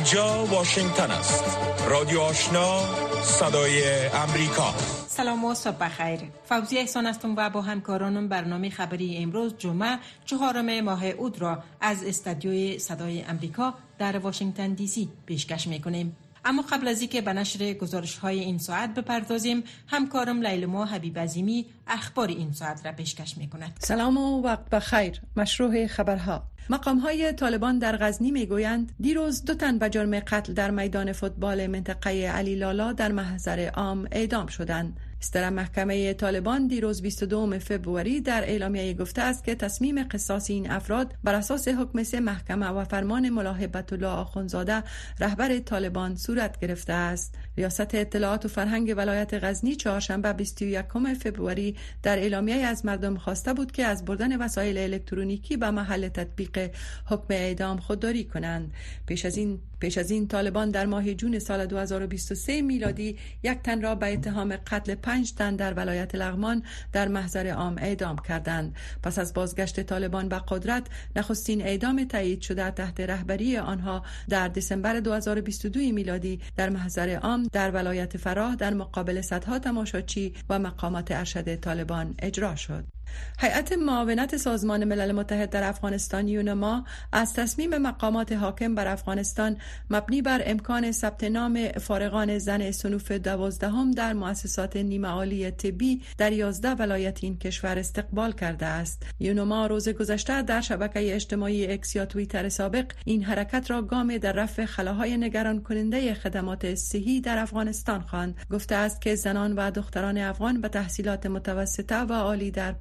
اینجا واشنگتن است. رادیو آشنا صدای امریکا. سلام و صبح بخیر. فوزی احسان هستم و با همکارانم برنامه خبری امروز جمعه چهارم ماه اود را از استادیوی صدای امریکا در واشنگتن دی سی پیشکش می‌کنیم. اما قبل از اینکه به نشر گزارش های این ساعت بپردازیم همکارم لیلما حبیب عظیمی اخبار این ساعت را پیشکش می کند سلام و وقت بخیر مشروع خبرها. مقام های طالبان در غزنی می گویند دیروز دو تن به جرم قتل در میدان فوتبال منطقه علی لالا در محضر عام اعدام شدند. ستر محکمه طالبان دیروز 22 فوریه در اعلامیه گفته است که تصمیم قصاص این افراد بر اساس حکم سه محکمه و فرمان ملاحبت الله آخونزاده رهبر طالبان صورت گرفته است. ریاست اطلاعات و فرهنگ ولایت غزنی چهارشنبه 21 فوریه در اعلامیه از مردم خواسته بود که از بردن وسایل الکترونیکی به محل تطبیق حکم اعدام خودداری کنند. پیش از این پیش از این طالبان در ماه جون سال 2023 میلادی یک تن را به اتهام قتل پنج تن در ولایت لغمان در محضر عام اعدام کردند. پس از بازگشت طالبان به قدرت نخستین اعدام تایید شده تحت رهبری آنها در دسامبر 2022 میلادی در محضر عام در ولایت فراه در مقابل صدها تماشاچی و مقامات ارشد طالبان اجرا شد. هیئت معاونت سازمان ملل متحد در افغانستان یونما از تصمیم مقامات حاکم بر افغانستان مبنی بر امکان ثبت نام فارغان زن سنوف دوازدهم در مؤسسات نیمه عالی طبی در یازده ولایت این کشور استقبال کرده است. یونما روز گذشته در شبکه اجتماعی اکس یا توییتر سابق این حرکت را گام در رفع خلاهای نگران کننده خدمات صحی در افغانستان خواند. گفته است که زنان و دختران افغان به تحصیلات متوسطه و عالی در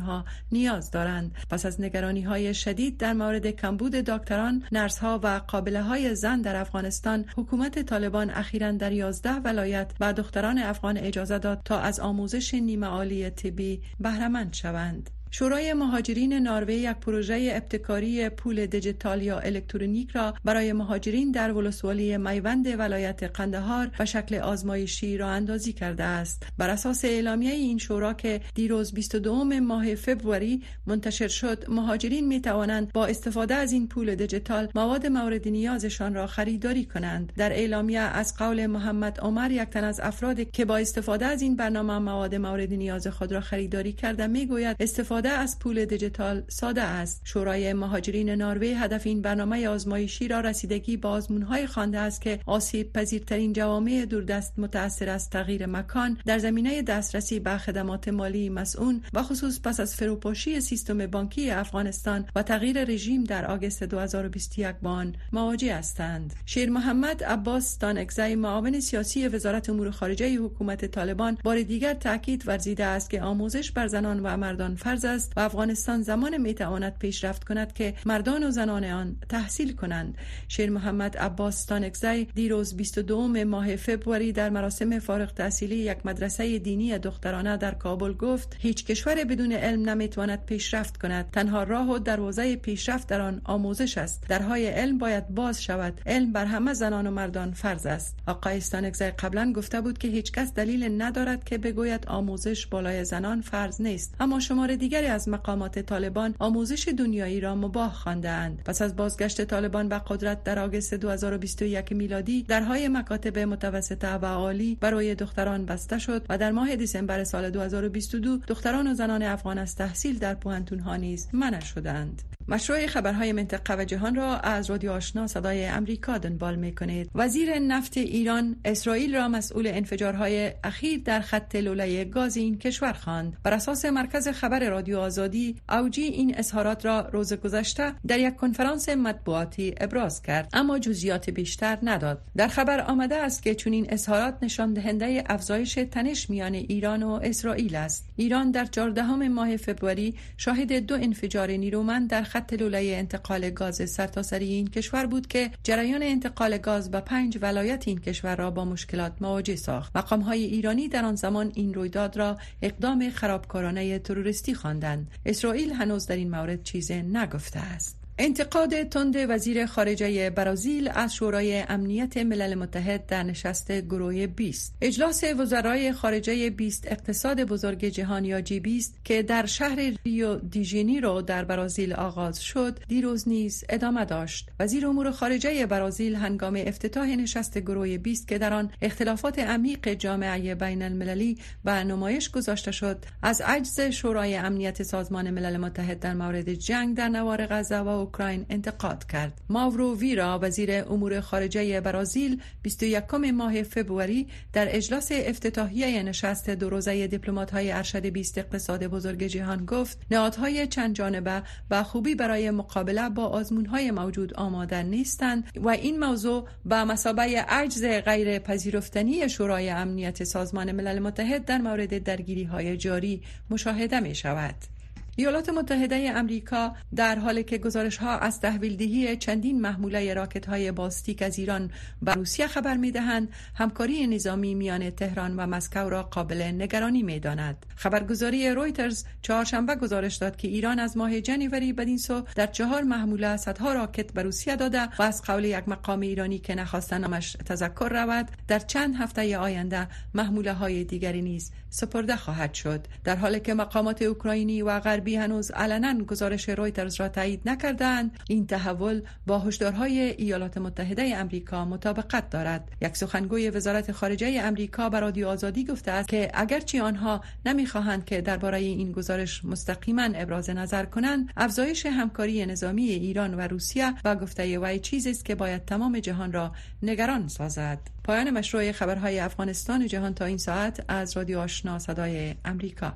ها نیاز دارند. پس از نگرانی های شدید در مورد کمبود دکتران نرس ها و قابله های زن در افغانستان حکومت طالبان اخیرا در 11 ولایت به دختران افغان اجازه داد تا از آموزش نیمه عالی طبی بهرهمند شوند. شورای مهاجرین ناروی یک پروژه ابتکاری پول دیجیتال یا الکترونیک را برای مهاجرین در ولسوالی میوند ولایت قندهار به شکل آزمایشی را اندازی کرده است. بر اساس اعلامیه این شورا که دیروز 22 ماه فوریه منتشر شد مهاجرین می توانند با استفاده از این پول دیجیتال مواد مورد نیازشان را خریداری کنند. در اعلامیه از قول محمد عمر یک تن از افرادی که با استفاده از این برنامه مواد مورد نیاز خود را خریداری کرده می‌گوید استفاده استفاده از پول دیجیتال ساده است. شورای مهاجرین نروژ هدف این برنامه آزمایشی را رسیدگی با آزمونهای خوانده است که آسیب پذیرترین جوامع دوردست متاثر از تغییر مکان در زمینه دسترسی به خدمات مالی مسئول و خصوص پس از فروپاشی سیستم بانکی افغانستان و تغییر رژیم در آگوست 2021 بان مواجه هستند. شیر محمد عباس دانکزی معاون سیاسی وزارت امور خارجه حکومت طالبان بار دیگر تاکید ورزیده است که آموزش بر زنان و مردان فرض است و افغانستان زمان می تواند پیشرفت کند که مردان و زنان آن تحصیل کنند. شیر محمد عباس تانکزی دیروز 22 ماه فوریه در مراسم فارغ تحصیلی یک مدرسه دینی دخترانه در کابل گفت هیچ کشور بدون علم نمی‌تواند پیشرفت کند. تنها راه و دروازه پیشرفت در آن آموزش است. درهای علم باید باز شود. علم بر همه زنان و مردان فرض است. آقای استانکزی قبلا گفته بود که هیچ کس دلیل ندارد که بگوید آموزش بالای زنان فرض نیست. اما شمار دیگر دیگری از مقامات طالبان آموزش دنیایی را مباه خواندند پس از بازگشت طالبان به قدرت در آگوست 2021 میلادی درهای مکاتب متوسطه و عالی برای دختران بسته شد و در ماه دسامبر سال 2022 دختران و زنان افغان از تحصیل در ها نیز منع شدند مشروع خبرهای منطقه و جهان را از رادیو آشنا صدای امریکا دنبال می کنید. وزیر نفت ایران اسرائیل را مسئول انفجارهای اخیر در خط لوله گاز این کشور خواند. بر اساس مرکز خبر رادیو آزادی، اوجی این اظهارات را روز گذشته در یک کنفرانس مطبوعاتی ابراز کرد، اما جزئیات بیشتر نداد. در خبر آمده است که چنین اظهارات نشان دهنده افزایش تنش میان ایران و اسرائیل است. ایران در 14 ماه فوریه شاهد دو انفجار نیرومند در خط لوله انتقال گاز سرتاسری این کشور بود که جریان انتقال گاز به پنج ولایت این کشور را با مشکلات مواجه ساخت مقام های ایرانی در آن زمان این رویداد را اقدام خرابکارانه تروریستی خواندند اسرائیل هنوز در این مورد چیزی نگفته است. انتقاد تند وزیر خارجه برازیل از شورای امنیت ملل متحد در نشست گروه 20 اجلاس وزرای خارجه 20 اقتصاد بزرگ جهان یا جی 20 که در شهر ریو دی رو در برازیل آغاز شد دیروز نیز ادامه داشت. وزیر امور خارجه برازیل هنگام افتتاح نشست گروه 20 که در آن اختلافات عمیق جامعه بین المللی و نمایش گذاشته شد از عجز شورای امنیت سازمان ملل متحد در مورد جنگ در نوار غزه و اوکراین انتقاد کرد ماورو ویرا وزیر امور خارجه برازیل 21 ماه فوریه در اجلاس افتتاحیه نشست دو روزه دیپلمات‌های ارشد 20 اقتصاد بزرگ جهان گفت نهادهای چند جانبه و خوبی برای مقابله با آزمونهای موجود آماده نیستند و این موضوع به مسابقه عجز غیر پذیرفتنی شورای امنیت سازمان ملل متحد در مورد درگیری های جاری مشاهده می شود. ایالات متحده امریکا در حالی که گزارش ها از تحویل چندین محموله راکت های باستیک از ایران به روسیه خبر می دهند همکاری نظامی میان تهران و مسکو را قابل نگرانی می داند خبرگزاری رویترز چهارشنبه گزارش داد که ایران از ماه جنوری بدین سو در چهار محموله صدها راکت به روسیه داده و از قول یک مقام ایرانی که نخواستن نامش تذکر رود در چند هفته آینده محموله های دیگری نیز سپرده خواهد شد. در حالی که مقامات اوکراینی و غربی هنوز علنا گزارش رویترز را تایید نکردند. این تحول با هشدارهای ایالات متحده امریکا مطابقت دارد. یک سخنگوی وزارت خارجه امریکا به رادیو آزادی گفته است که اگرچه آنها نمی‌خواهند که درباره این گزارش مستقیما ابراز نظر کنند افزایش همکاری نظامی ایران و روسیه و گفته وی چیزی است که باید تمام جهان را نگران سازد. پایان مشروع خبرهای افغانستان جهان تا این ساعت از رادیو آشنا صدای امریکا.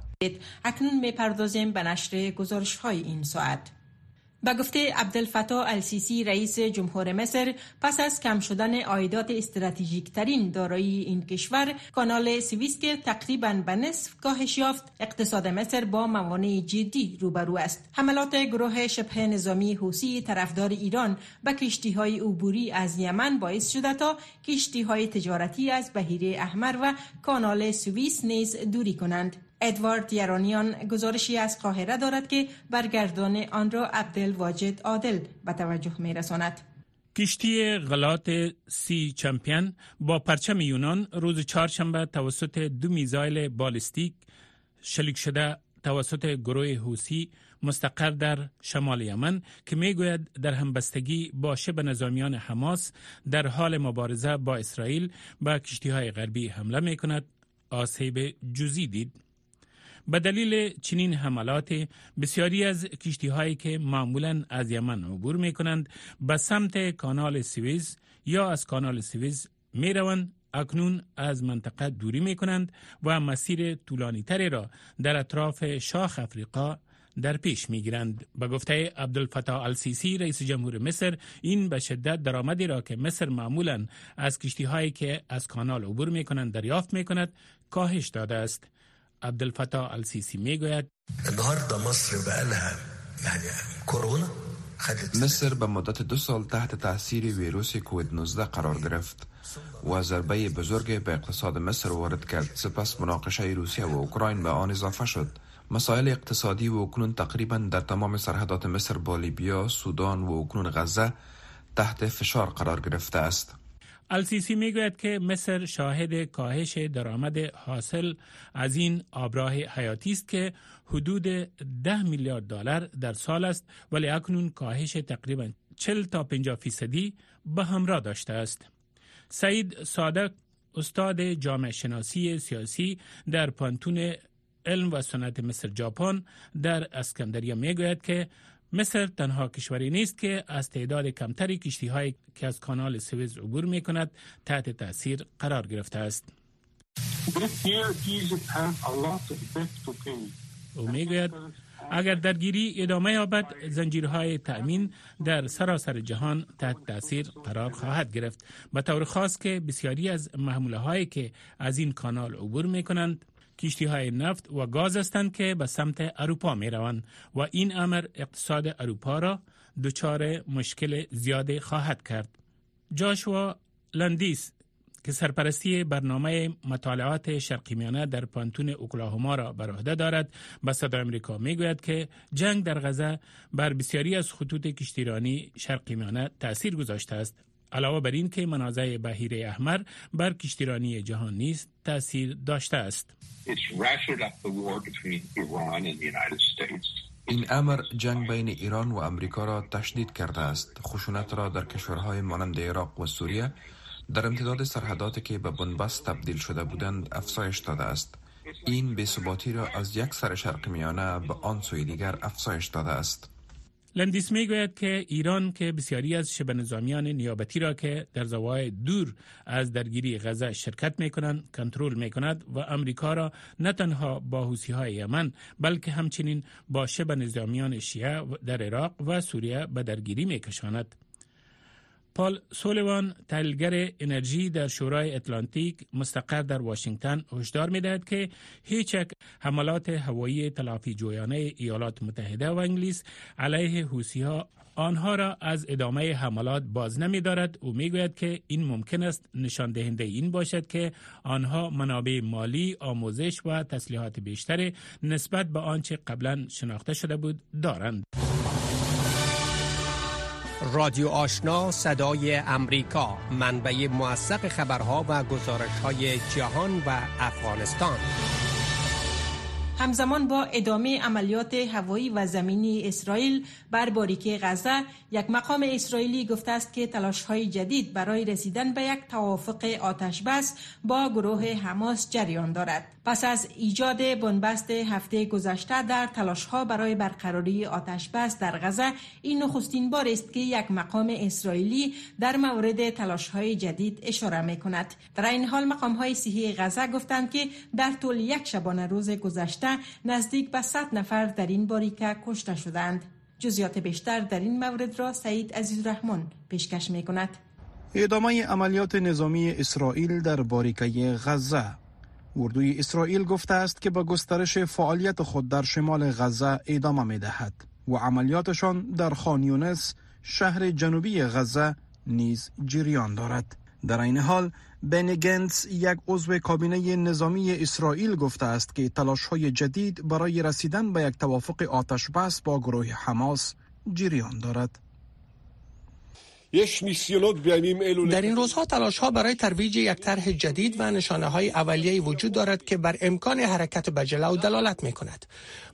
اکنون می‌پردازیم به نشر گزارش های این ساعت. به گفته عبدالفتاح السیسی رئیس جمهور مصر پس از کم شدن عایدات استراتژیک ترین دارایی این کشور کانال سویس که تقریبا به نصف کاهش یافت اقتصاد مصر با موانع جدی روبرو است. حملات گروه شبه نظامی حوسی طرفدار ایران به کشتی های عبوری از یمن باعث شده تا کشتی های تجارتی از بهیره احمر و کانال سوئیس نیز دوری کنند. ادوارد یرانیان گزارشی از قاهره دارد که برگردان آن را عبدل واجد عادل به توجه می رساند. کشتی غلات سی چمپیون با پرچم یونان روز چهارشنبه توسط دو میزایل بالستیک شلیک شده توسط گروه حوسی مستقر در شمال یمن که می‌گوید در همبستگی با شب نظامیان حماس در حال مبارزه با اسرائیل با کشتی های غربی حمله می کند آسیب جزی دید. به دلیل چنین حملات بسیاری از کشتی هایی که معمولا از یمن عبور می کنند به سمت کانال سویز یا از کانال سویز می روند اکنون از منطقه دوری می کنند و مسیر طولانی تری را در اطراف شاخ افریقا در پیش می گیرند. به گفته عبدالفتاح السیسی رئیس جمهور مصر این به شدت درآمدی را که مصر معمولا از کشتی هایی که از کانال عبور می کنند دریافت می کند کاهش داده است. عبدالفتاح السیسی میگوید مصر یعنی کرونا مصر به مدت دو سال تحت تاثیر ویروس کووید 19 قرار گرفت و ضربه بزرگ به اقتصاد مصر وارد کرد سپس مناقشه روسیه و اوکراین به آن إضافة شد. مسائل اقتصادی و اکنون تقریبا در تمام سرحدات مصر با لیبیا، سودان و اکنون غزة تحت فشار قرار گرفته است. السیسی می‌گوید که مصر شاهد کاهش درآمد حاصل از این آبراه حیاتی است که حدود 10 میلیارد دلار در سال است ولی اکنون کاهش تقریبا 40 تا 50 فیصدی به همراه داشته است. سعید صادق استاد جامعه شناسی سیاسی در پانتون علم و سنت مصر ژاپن در اسکندریا می‌گوید که مصر تنها کشوری نیست که از تعداد کمتری کشتی هایی که از کانال سویز عبور می کند تحت تاثیر قرار گرفته است. او می‌گوید اگر درگیری ادامه یابد زنجیرهای تأمین در سراسر جهان تحت تاثیر قرار خواهد گرفت به طور خاص که بسیاری از محموله هایی که از این کانال عبور می کنند کشتی های نفت و گاز هستند که به سمت اروپا می روند و این امر اقتصاد اروپا را دچار مشکل زیاد خواهد کرد. جاشوا لندیس که سرپرستی برنامه مطالعات شرقی میانه در پانتون اوکلاهوما را بر عهده دارد به صدای امریکا می‌گوید که جنگ در غزه بر بسیاری از خطوط کشتیرانی شرقی میانه تاثیر گذاشته است علاوه بر این که منازع بهیره احمر بر کشتیرانی جهان نیز تاثیر داشته است. این امر جنگ بین ایران و امریکا را تشدید کرده است. خشونت را در کشورهای مانند عراق و سوریه در امتداد سرحداتی که به بنبست تبدیل شده بودند افزایش داده است. این بی‌ثباتی را از یک سر شرق میانه به آن سوی دیگر افزایش داده است. لندیس می گوید که ایران که بسیاری از شبه نظامیان نیابتی را که در زوای دور از درگیری غزه شرکت می کنند کنترل می کند و امریکا را نه تنها با حوسی های یمن بلکه همچنین با شبه نظامیان شیعه در عراق و سوریه به درگیری می کشاند. پال سولیوان تحلیلگر انرژی در شورای اتلانتیک مستقر در واشنگتن هشدار می‌دهد که هیچ حملات هوایی تلافی جویانه ایالات متحده و انگلیس علیه حوسی ها آنها را از ادامه حملات باز نمی دارد او می گوید که این ممکن است نشان دهنده این باشد که آنها منابع مالی، آموزش و تسلیحات بیشتر نسبت به آنچه قبلا شناخته شده بود دارند. رادیو آشنا صدای امریکا منبع موثق خبرها و گزارش های جهان و افغانستان. همزمان با ادامه عملیات هوایی و زمینی اسرائیل بر باریکه غزه یک مقام اسرائیلی گفته است که تلاش های جدید برای رسیدن به یک توافق آتش بس با گروه حماس جریان دارد. پس از ایجاد بنبست هفته گذشته در تلاش ها برای برقراری آتش بس در غزه این نخستین بار است که یک مقام اسرائیلی در مورد تلاش های جدید اشاره می کند در این حال مقام های صحی غزه گفتند که در طول یک شبانه روز گذشته نزدیک به 100 نفر در این باریکه کشته شدند. جزیات بیشتر در این مورد را سعید عزیز رحمان پیشکش می کند ادامه عملیات نظامی اسرائیل در باریکه غزه. اردوی اسرائیل گفته است که به گسترش فعالیت خود در شمال غزه ادامه می دهد و عملیاتشان در خانیونس شهر جنوبی غزه نیز جریان دارد. در این حال بن گنتس یک عضو کابینه نظامی اسرائیل گفته است که تلاش های جدید برای رسیدن به یک توافق آتش بس با گروه حماس جریان دارد. در این روزها تلاش ها برای ترویج یک طرح جدید و نشانه های اولیه وجود دارد که بر امکان حرکت به جلو دلالت می کند.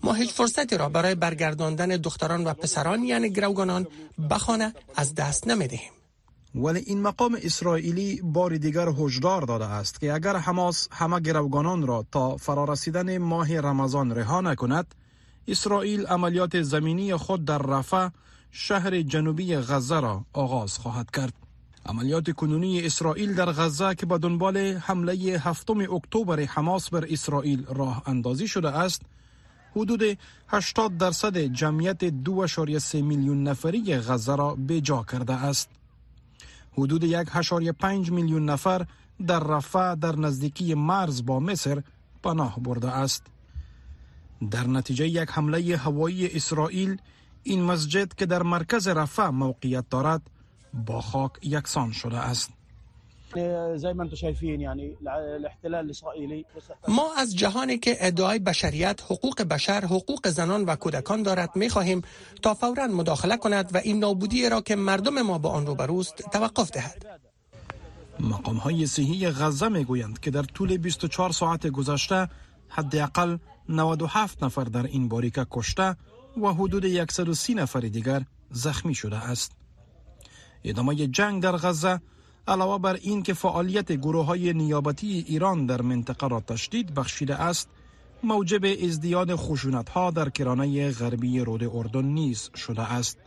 ما هیچ فرصتی را برای برگرداندن دختران و پسران یعنی گروگانان بخانه از دست نمی دهیم. ولی این مقام اسرائیلی بار دیگر هشدار داده است که اگر حماس همه گروگانان را تا فرارسیدن ماه رمضان رها نکند اسرائیل عملیات زمینی خود در رفح شهر جنوبی غزه را آغاز خواهد کرد. عملیات کنونی اسرائیل در غزه که به دنبال حمله هفتم اکتبر حماس بر اسرائیل راه اندازی شده است حدود 80 درصد جمعیت 2.3 میلیون نفری غزه را به جا کرده است. حدود یک 1.5 میلیون نفر در رفح در نزدیکی مرز با مصر پناه برده است. در نتیجه یک حمله هوایی اسرائیل این مسجد که در مرکز رفح موقعیت دارد با خاک یکسان شده است ما از جهانی که ادعای بشریت، حقوق بشر، حقوق زنان و کودکان دارد می خواهیم تا فورا مداخله کند و این نابودی را که مردم ما با آن روبروست توقف دهد. مقام های صحی غزه می گویند که در طول 24 ساعت گذشته حداقل 97 نفر در این باریکه کشته و حدود 130 نفر دیگر زخمی شده است. ادامه جنگ در غزه علاوه بر این که فعالیت گروه های نیابتی ایران در منطقه را تشدید بخشیده است موجب ازدیاد خشونت ها در کرانه غربی رود اردن نیز شده است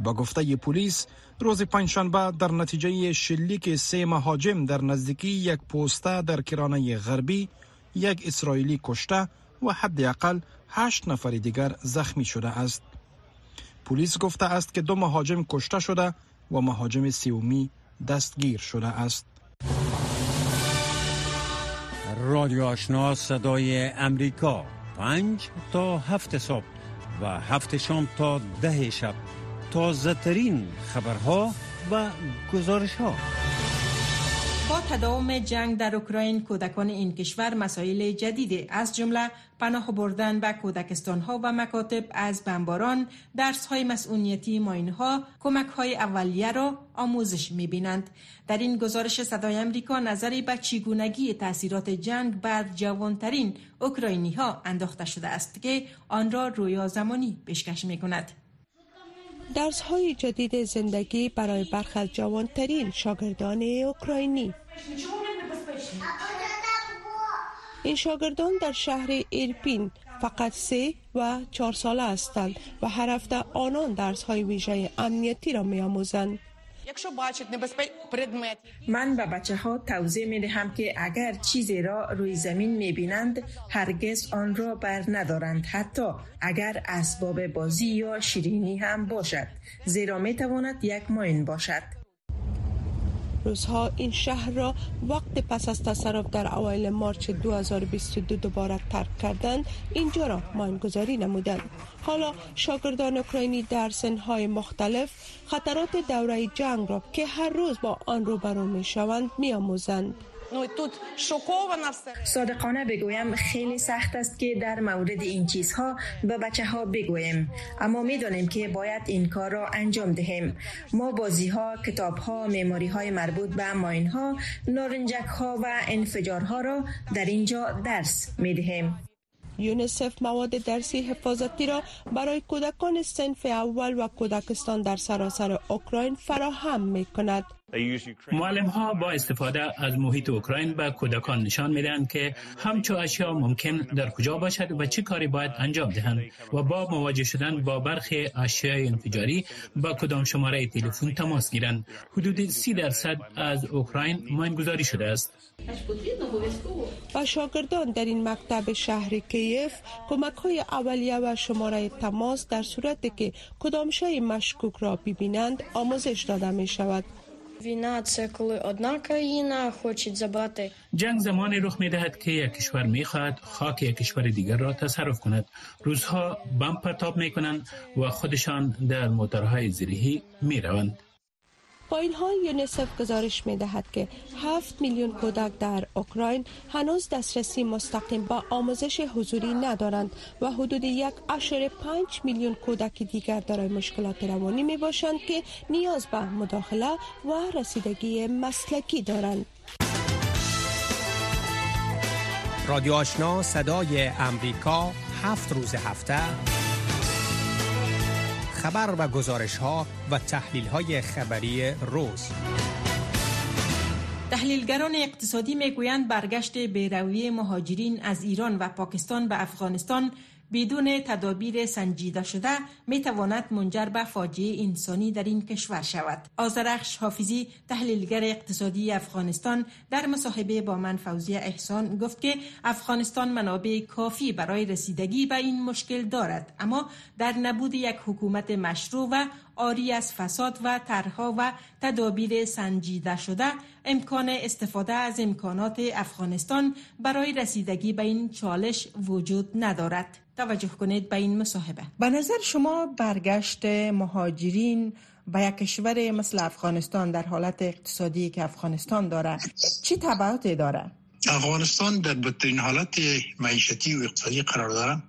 با گفته پلیس روز پنجشنبه در نتیجه شلیک سه مهاجم در نزدیکی یک پوسته در کرانه غربی یک اسرائیلی کشته و حداقل هشت نفر دیگر زخمی شده است. پلیس گفته است که دو مهاجم کشته شده و مهاجم سیومی دستگیر شده است. رادیو آشنا صدای امریکا. پنج تا هفت صبح و هفت شام تا ده شب. تازه ترین خبرها و گزارش ها با تداوم جنگ در اوکراین کودکان این کشور مسائل جدید از جمله پناه بردن به کودکستان ها و مکاتب از بمباران درس های مسئولیتی ماین ها کمک های اولیه را آموزش می بینند. در این گزارش صدای امریکا نظری به چگونگی تاثیرات جنگ بر جوانترین اوکراینی ها انداخته شده است که آن را رویا زمانی پیشکش می کند. درس های جدید زندگی برای برخ از جوانترین شاگردان اوکراینی این شاگردان در شهر ایرپین فقط سه و چهار ساله هستند و هر هفته آنان درس های ویژه امنیتی را می آموزند. من به بچه ها توضیح می دهم که اگر چیزی را روی زمین می بینند هرگز آن را بر ندارند. حتی اگر اسباب بازی یا شیرینی هم باشد. زیرا می تواند یک ماین باشد. روزها این شهر را وقت پس از تصرف در اوایل مارچ 2022 دوباره ترک کردند اینجا را ماینگذاری نمودند حالا شاگردان اوکراینی در سنهای مختلف خطرات دوره جنگ را که هر روز با آن روبرو می شوند می آموزند. صادقانه بگویم خیلی سخت است که در مورد این چیزها به بچه ها بگویم اما می‌دانیم که باید این کار را انجام دهیم. ما بازی ها کتاب ها میماری های مربوط به ماین ها نارنجک ها و انفجارها را در اینجا درس می دهیم یونسف مواد درسی حفاظتی را برای کودکان سنف اول و کودکستان در سراسر اوکراین فراهم می کند. معلم ها با استفاده از محیط اوکراین به کودکان نشان می‌دهند که همچو اشیا ممکن در کجا باشد و چه کاری باید انجام دهند و با مواجه شدن با برخی اشیاء انفجاری با کدام شماره تلفن تماس گیرند. حدود سی درصد از اوکراین ماینگذاری شده است. و شاگردان در این مکتب شهر کیف کمک های اولیه و شماره تماس در صورت که کدام شای مشکوک را ببینند آموزش داده می شود وینا це коли одна країна хоче забрати جنگ زمانی رخ می دهد که یک کشور می خواهد خاک یک کشور دیگر را تصرف کند روزها بم پرتاب می کنند و خودشان در موتورهای زیرهی می روند با این حال یونیسف گزارش می دهد که 7 میلیون کودک در اوکراین هنوز دسترسی مستقیم با آموزش حضوری ندارند و حدود یک اشاره 5 میلیون کودک دیگر دارای مشکلات روانی می باشند که نیاز به مداخله و رسیدگی مسلکی دارند. رادیو آشنا صدای امریکا هفت روز هفته خبر و گزارش ها و تحلیل های خبری روز. تحلیلگران اقتصادی می‌گویند برگشت بیروی مهاجرین از ایران و پاکستان به افغانستان بدون تدابیر سنجیده شده می تواند منجر به فاجعه انسانی در این کشور شود. آزرخش حافظی تحلیلگر اقتصادی افغانستان در مصاحبه با من فوزی احسان گفت که افغانستان منابع کافی برای رسیدگی به این مشکل دارد اما در نبود یک حکومت مشروع و آری از فساد و طرحها و تدابیر سنجیده شده امکان استفاده از امکانات افغانستان برای رسیدگی به این چالش وجود ندارد توجه کنید به این مصاحبه. به نظر شما برگشت مهاجرین به یک کشور مثل افغانستان در حالت اقتصادی که افغانستان داره چی تبعاتی داره؟ افغانستان در بدترین حالت معیشتی و اقتصادی قرار داره.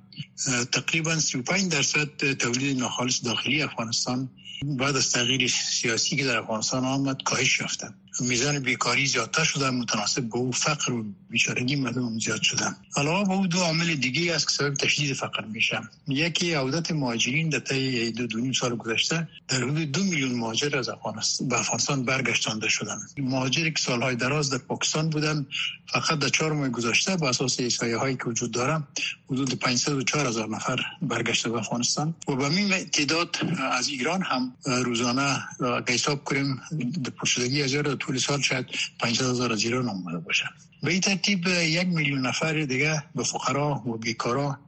تقریبا 35 درصد تولید ناخالص داخلی افغانستان بعد از تغییر سیاسی که در افغانستان آمد کاهش یافته. میزان بیکاری زیادتر شده متناسب با او فقر و بیچارگی مردم زیاد شده علاوه به او دو عامل دیگه است که سبب تشدید فقر میشه یکی عودت مهاجرین در طی دو, دو سال گذشته در حدود دو میلیون مهاجر از افغانستان برگشتانده شدن. مهاجری که سالهای دراز در پاکستان بودن فقط در چهار ماه گذشته با اساس احصایه هایی که وجود داره حدود 504 هزار نفر برگشته به افغانستان. و به این تعداد از ایران هم روزانه حساب کنیم پرشدگی از طول سال شاید 500 هزار از ایران آمده باشه. به این ترتیب یک میلیون نفر دیگه به فقرا و بیکارا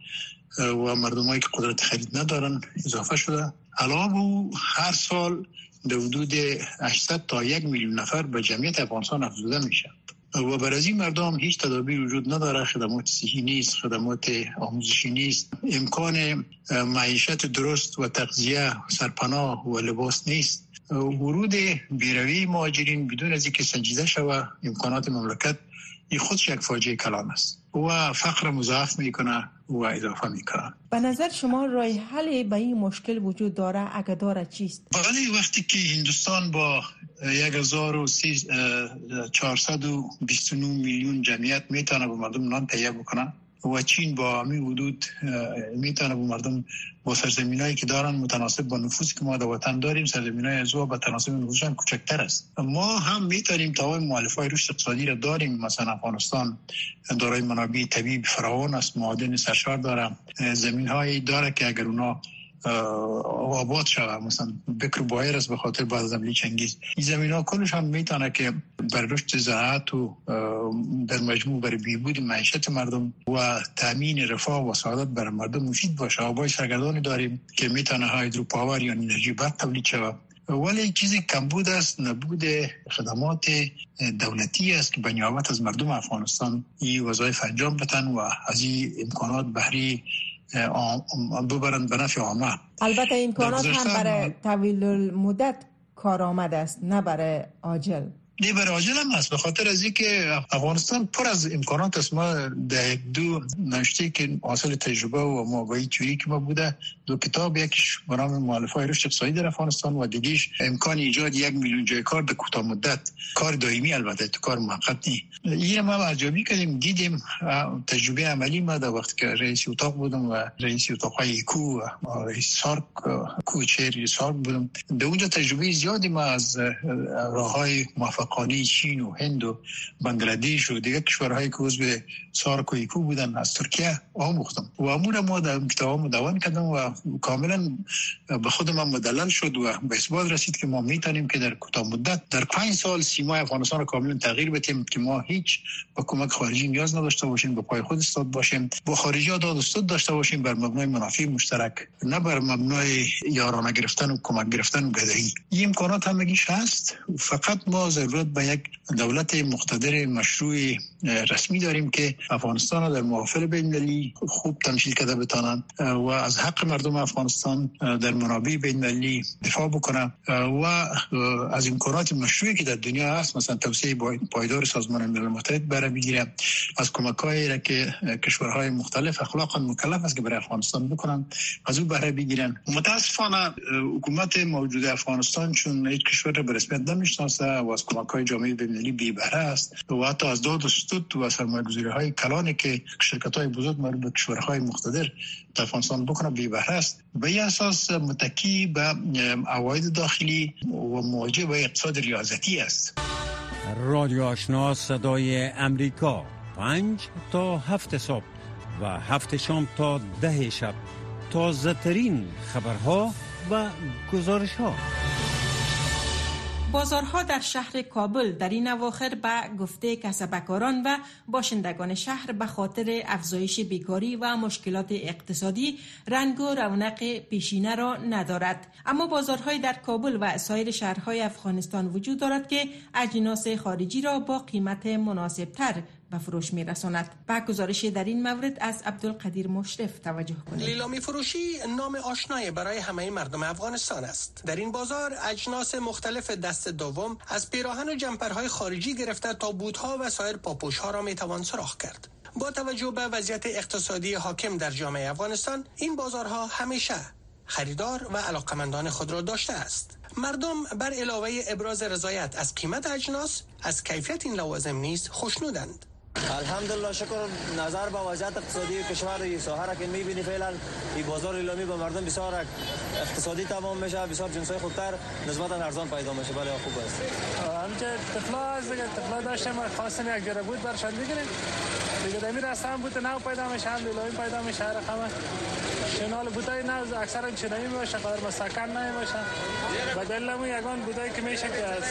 و مردمایی که قدرت خرید ندارن اضافه شده. علاوه او هر سال در حدود 800 تا یک میلیون نفر به جمعیت افغانستان افزوده میشه. و بر از این مردم هیچ تدابیر وجود نداره. خدمات صحی نیست خدمات آموزشی نیست. امکان معیشت درست و تغذیه سرپناه و لباس نیست. ورود بیروی مهاجرین بدون از اینکه سنجیده شود امکانات مملکت این خودش یک فاجعه کلان است و فقر مضاعف می‌کنه و اضافه می‌کنه به نظر شما راه حل به این مشکل وجود داره اگه داره چیست؟ ولی وقتی که هندوستان با 1429 میلیون جمعیت می‌تونه به مردم نان تهیه بکنه و چین با همین حدود می‌تونه به مردم با سرزمین هایی که دارن متناسب با نفوسی که ما در وطن داریم سرزمین های از با تناسب نفوسشان کوچکتر است. ما هم می‌تونیم تا مؤلفه های رشد اقتصادی را داریم. مثلا افغانستان دارای منابع طبیعی فراوان است معادن سرشار داره زمین هایی داره که اگر اونا آباد شود. مثلا بکر بایر است به خاطر بعد از عملی چنگیز این زمین ها کلش هم می‌تونه که بر رشد زراعت و در مجموع برای بیبود معیشت مردم و تامین رفاه و سعادت برای مردم مفید باشه. آبای سرگردانی داریم که می‌تونه هایدرو پاور یا انرژی برق تولید شود. ولی چیزی کمبود است نبود خدمات دولتی است که به نیابت از مردم افغانستان این وظایف انجام بدن و از این امکانات بهری ببرند به نفع عامه. البته امکانات هم برای طویل المدت کارآمد است نه برای عاجل. برای عاجل هم هست به خاطر از اینکه افغانستان پر از امکانات است. ما ده دو نشته که حاصل تجربه و موقعی توری که ما بوده. دو کتاب یکیش به نام مؤلفه های رشد اقتصادی در افغانستان و دیگیش امکان ایجاد یک میلیون جای کار در کوتاه مدت. کار دائمی البته تو کار موقت نی این ما ارزیابی کردیم دیدیم تجربه عملی ما در وقت که رئیس اتاق بودم و رئیس اتاق های کو رئیس سارک کوچری سارک بودم. در اونجا تجربه زیادی ما از راه های موفقانه چین و هند و بنگلادش و دیگه کشورهایی که عضو سارک و ایکو بودن از ترکیه. آموختم و امور ما در کتاب مدون کردم و کاملا به خود من مدلل شد و به اثبات رسید که ما می‌تونیم که در کوتاه مدت در پنج سال سیمای افغانستان رو کاملا تغییر بدیم که ما هیچ با کمک خارجی نیاز نداشته باشیم با پای خود استاد باشیم با خارجی ها داد استاد داشته باشیم بر مبنای منافع مشترک نه بر مبنای یارانه گرفتن و کمک گرفتن و گدایی. این امکانات همگیش هست. فقط ما ضرورت به یک دولت مقتدر مشروع رسمی داریم که افغانستان در محافل بین خوب تمثیل کرده بتانند و از حق مردم افغانستان در منابع بین المللی دفاع بکنه و از امکانات مشروعی که در دنیا هست مثلا توسعه پایدار سازمان ملل متحد برای بگیره از کمکایی را که کشورهای مختلف اخلاقا مکلف است که برای افغانستان بکنن از او بهره بگیرن متاسفانه حکومت موجود افغانستان چون هیچ کشور را به رسمیت نمی‌شناسه و از کمکهای جامعه بین‌المللی بی بهره است. و حتی از داد و ستود و سرمایه‌گذاری های کلانی که شرکت های بزرگ مربوط به کشورهای مقتدر در افغانستان بکنه بی بهره است. به این اساس متکی به عواید داخلی و مواجه با اقتصاد ریاضتی است. رادیو آشنا صدای امریکا. پنج تا هفت صبح و هفت شام تا ده شب. تازه ترین خبرها و گزارش ها بازارها در شهر کابل در این اواخر به گفته کسبکاران و باشندگان شهر به خاطر افزایش بیکاری و مشکلات اقتصادی رنگ و رونق پیشینه را ندارد. اما بازارهای در کابل و سایر شهرهای افغانستان وجود دارد که اجناس خارجی را با قیمت مناسبتر به فروش می رساند. با گزارش در این مورد از عبدالقدیر مشرف توجه کنید. لیلامی فروشی نام آشنای برای همه مردم افغانستان است. در این بازار اجناس مختلف دست دوم از پیراهن و جمپرهای خارجی گرفته تا بوتها و سایر پاپوشها را می توان سراغ کرد. با توجه به وضعیت اقتصادی حاکم در جامعه افغانستان این بازارها همیشه خریدار و علاقمندان خود را داشته است مردم بر علاوه ابراز رضایت از قیمت اجناس از کیفیت این لوازم نیز خوشنودند الحمدلله شکر. نظر به وضعیت اقتصادی کشور این ساحه که می‌بینی فعلا این بازار ایلامی به مردم بسیار اقتصادی تمام میشه بسیار جنسای خوبتر نسبتا ارزان پیدا میشه. بله خوب است. همچه تفلا از دیگه تفلا داشتیم خواستم یک جره بود برشان بگیریم. دیگه دمی رستم بود نو پیدا میشه هم لیلامی پیدا میشه رقم شنال بودای نو اکثرا چینایی میشه قدر مسکن نمیشه و دلمو یگان بودایی که میشه که از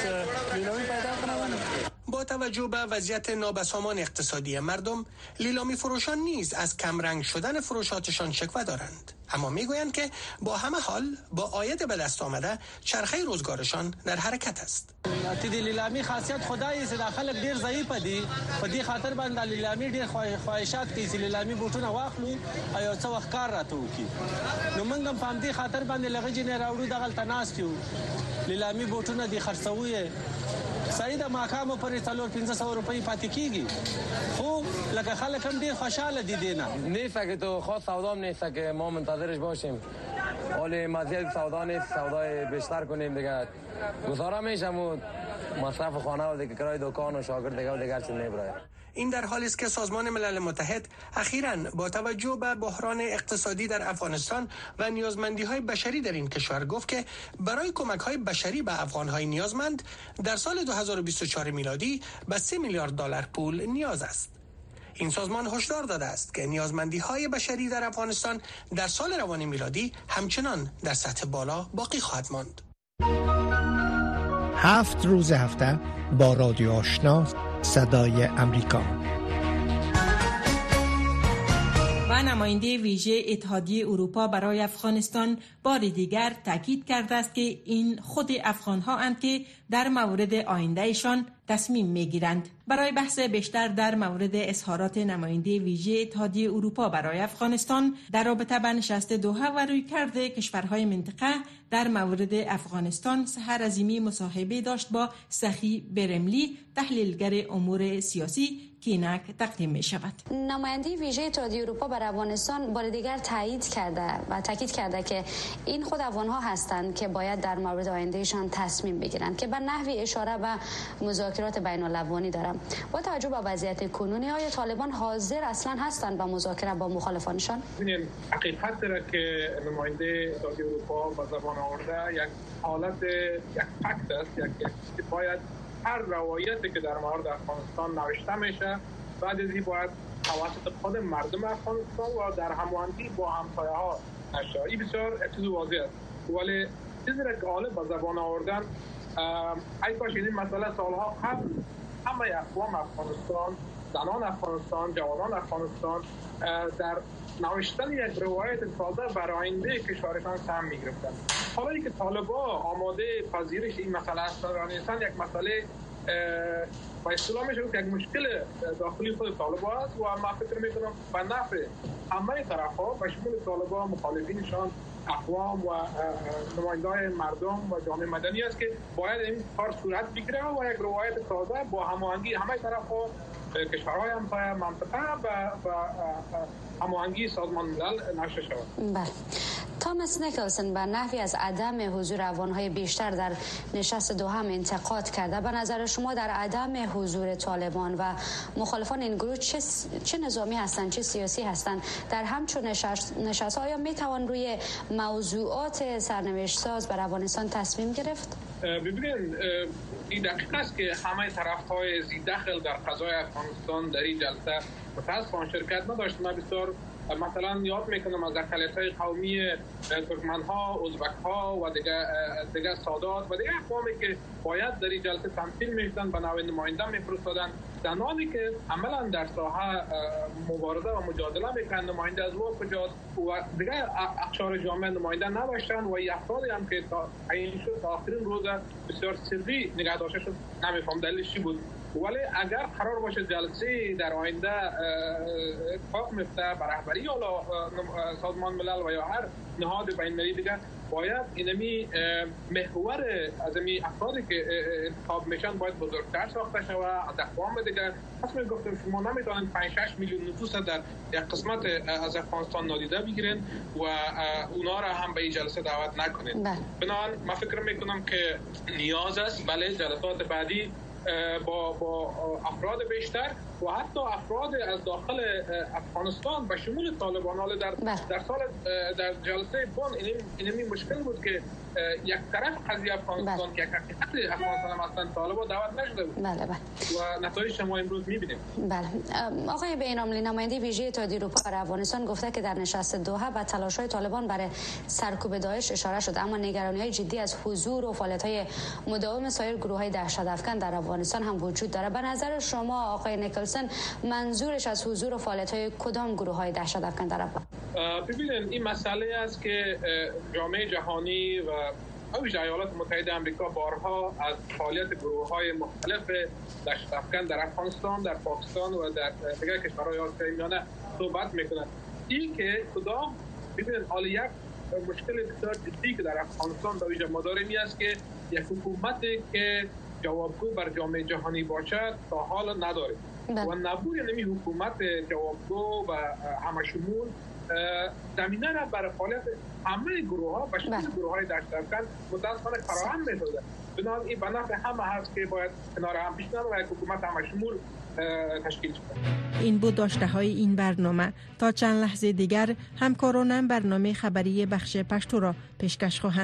لیلامی پیدا کنم با توجه به وضعیت نابسامان اقتصادی مردم لیلامی فروشان نیز از کمرنگ شدن فروشاتشان شکوه دارند. اما می‌گویند که با همه حال با آید به دست آمده چرخه روزگارشان در حرکت است. تیدی لیلامی خاصیت خدایی است داخل ډیر ضعیف دی. په خاطر باندې لیلامی ډیر خواهشات کوي چې لیلامی بوټونه واخلو او څو وخت کار راته وکړي. نو موږ په دې خاطر باندې لغې جنې راوړو دغه تناس لیلامی بوټونه دي خرڅوي. سړی د ماقام پر 300 روپۍ پاتې کیږي. خو لکه خلک هم ډیر خوشاله دي دینه نیست که تو خاص سودام نیست که ما منتظرش باشیم. حال مزید سودا نیست سودای بیشتر کنیم دیگه. گزاره میشم و مصرف خانه و دیگه کرای دکان و شاگرد دیگه و دیگه نمیبره این در حالی است که سازمان ملل متحد اخیرا با توجه به بحران اقتصادی در افغانستان و نیازمندی های بشری در این کشور گفت که برای کمک های بشری به افغان های نیازمند در سال 2024 میلادی به 3 میلیارد دلار پول نیاز است. این سازمان هشدار داده است که نیازمندی های بشری در افغانستان در سال روان میلادی همچنان در سطح بالا باقی خواهد ماند. هفت روز هفته با رادیو آشنا صدای امریکا. و نماینده ویژه اتحادیه اروپا برای افغانستان بار دیگر تاکید کرده است که این خود افغان ها اند که در مورد آیندهشان تصمیم می گیرند. برای بحث بیشتر در مورد اظهارات نماینده ویژه اتحادیه اروپا برای افغانستان در رابطه به نشست دوحه و روی کرده کشورهای منطقه در مورد افغانستان سهر عظیمی مصاحبه داشت با سخی برملی تحلیلگر امور سیاسی کینک تقدیم می شود. نماینده ویژه اتحادیه اروپا بر افغانستان بار دیگر تایید کرده و تاکید کرده که این خود افغان ها هستند که باید در مورد آیندهشان تصمیم بگیرند که به نحوی اشاره به مذاکرات بین الافغانی دارم. با توجه به وضعیت کنونی های طالبان حاضر اصلا هستند با مذاکره با مخالفانشان؟ حقیقت داره که نماینده اتحادیه اروپا به زبان آورده یک حالت یک فکت است یک باید هر روایتی که در مورد افغانستان نوشته میشه بعد از این باید توسط خود مردم افغانستان و در هماهنگی با همسایه ها نشه این بسیار چیز واضح است ولی چیزی که غالب به زبان آوردن ای کاش این مسئله سالها قبل همه اقوام افغانستان زنان افغانستان جوانان افغانستان در نوشتن یک روایت تازه بر آینده کشورشان سهم می‌گرفتن حالا که طالبا آماده پذیرش این مسئله هستن یک مسئله و اصطلاح میشه یک مشکل داخلی خود طالبا است و ما فکر می‌کنم به نفع همه طرف ها به شمول طالبا مخالفینشان اقوام و نماینده مردم و جامعه مدنی است که باید این کار صورت بگیره و یک روایت تازه با هماهنگی همه طرف ها کشورهای همسایه منطقه و هماهنگی سازمان ملل نشر شود. بله. تامس نیکلسن به نحوی از عدم حضور افغانهای بیشتر در نشست دو هم انتقاد کرده. به نظر شما در عدم حضور طالبان و مخالفان این گروه چه, چه نظامی هستند چه سیاسی هستند؟ در همچون نشست, نشست آیا می توان روی موضوعات سرنوشت ساز بر افغانستان تصمیم گرفت؟ ببینید این دقیق است که همه طرف های داخل در قضای افغانستان در این جلسه متاسفانه شرکت نداشت. ما بسیار مثلا یاد می‌کنم از اقلیت های قومی ترکمن ها ازبک ها و دیگه دیگه سادات و دیگه اقوامی که باید در این جلسه تمثیل می‌شدن به نوع نماینده میفرستادن. زنانی که عملا در ساحه مبارزه و مجادله می‌کنن نماینده از و کجاست؟ و دیگه اقشار جامعه نماینده نداشتن و افرادی هم که تا این شد تا آخرین روز بسیار سری نگه داشته شد. نمیفهم دلیلش چی بود؟ ولی اگر قرار باشه جلسه در آینده اتفاق میفته به رهبری حالا سازمان ملل و یا هر نهاد بین المللی دیگه باید اینمی محور از این افرادی که انتخاب میشن باید بزرگتر ساخته شود از اقوام دیگه. پس می گفتم شما نمی‌تونید 5 6 میلیون نفوس در یک قسمت از افغانستان نادیده بگیرین و اونا را هم به این جلسه دعوت نکنید بله. بنابراین من فکر می‌کنم که نیاز است. بله جلسات بعدی با با افراد بیشتر و حتی افراد از داخل افغانستان و شمول طالبان در بله. در سال در جلسه بون این این مشکل بود که یک طرف قضیه افغانستان بله. که حقیقت افغانستان هم اصلا طالبان دعوت نشده بود. بله بله. و نتایج شما امروز می‌بینیم. بله. آقای بیناملی نماینده ویژه اتحادیه اروپا برای افغانستان گفته که در نشست دوحه و تلاش های طالبان برای سرکوب داعش اشاره شده. اما نگرانی های جدی از حضور و فعالیت های مداوم سایر گروه های دهشت افکن در افغانستان هم وجود داره. به نظر شما آقای نیکلسن منظورش از حضور و فعالیت های کدام گروه های دهشت افکن در ببینید این مسئله است که جامعه جهانی و اوج ایالات متحده آمریکا بارها از فعالیت گروه های مختلف دشت افکن در افغانستان در پاکستان و در دیگر کشورهای آسیای میانه صحبت می‌کنند این که کدام ببینید حال یک مشکل بسیار جدی که در افغانستان در ویژه ما داریم است که یک حکومتی که جوابگو بر جامعه جهانی باشد تا حال نداریم بله. و نبود نمی حکومت جوابگو و همه شمول زمینه را برای فعالیت همه گروه ها و شکل بله. گروه های افکن متاسفانه فراهم می‌سازه بنابراین این به همه هست که باید کنار هم پیش و یک حکومت همه شمول تشکیل شده این بود داشته های این برنامه. تا چند لحظه دیگر همکارانم برنامه خبری بخش پشتو را پیشکش خواهند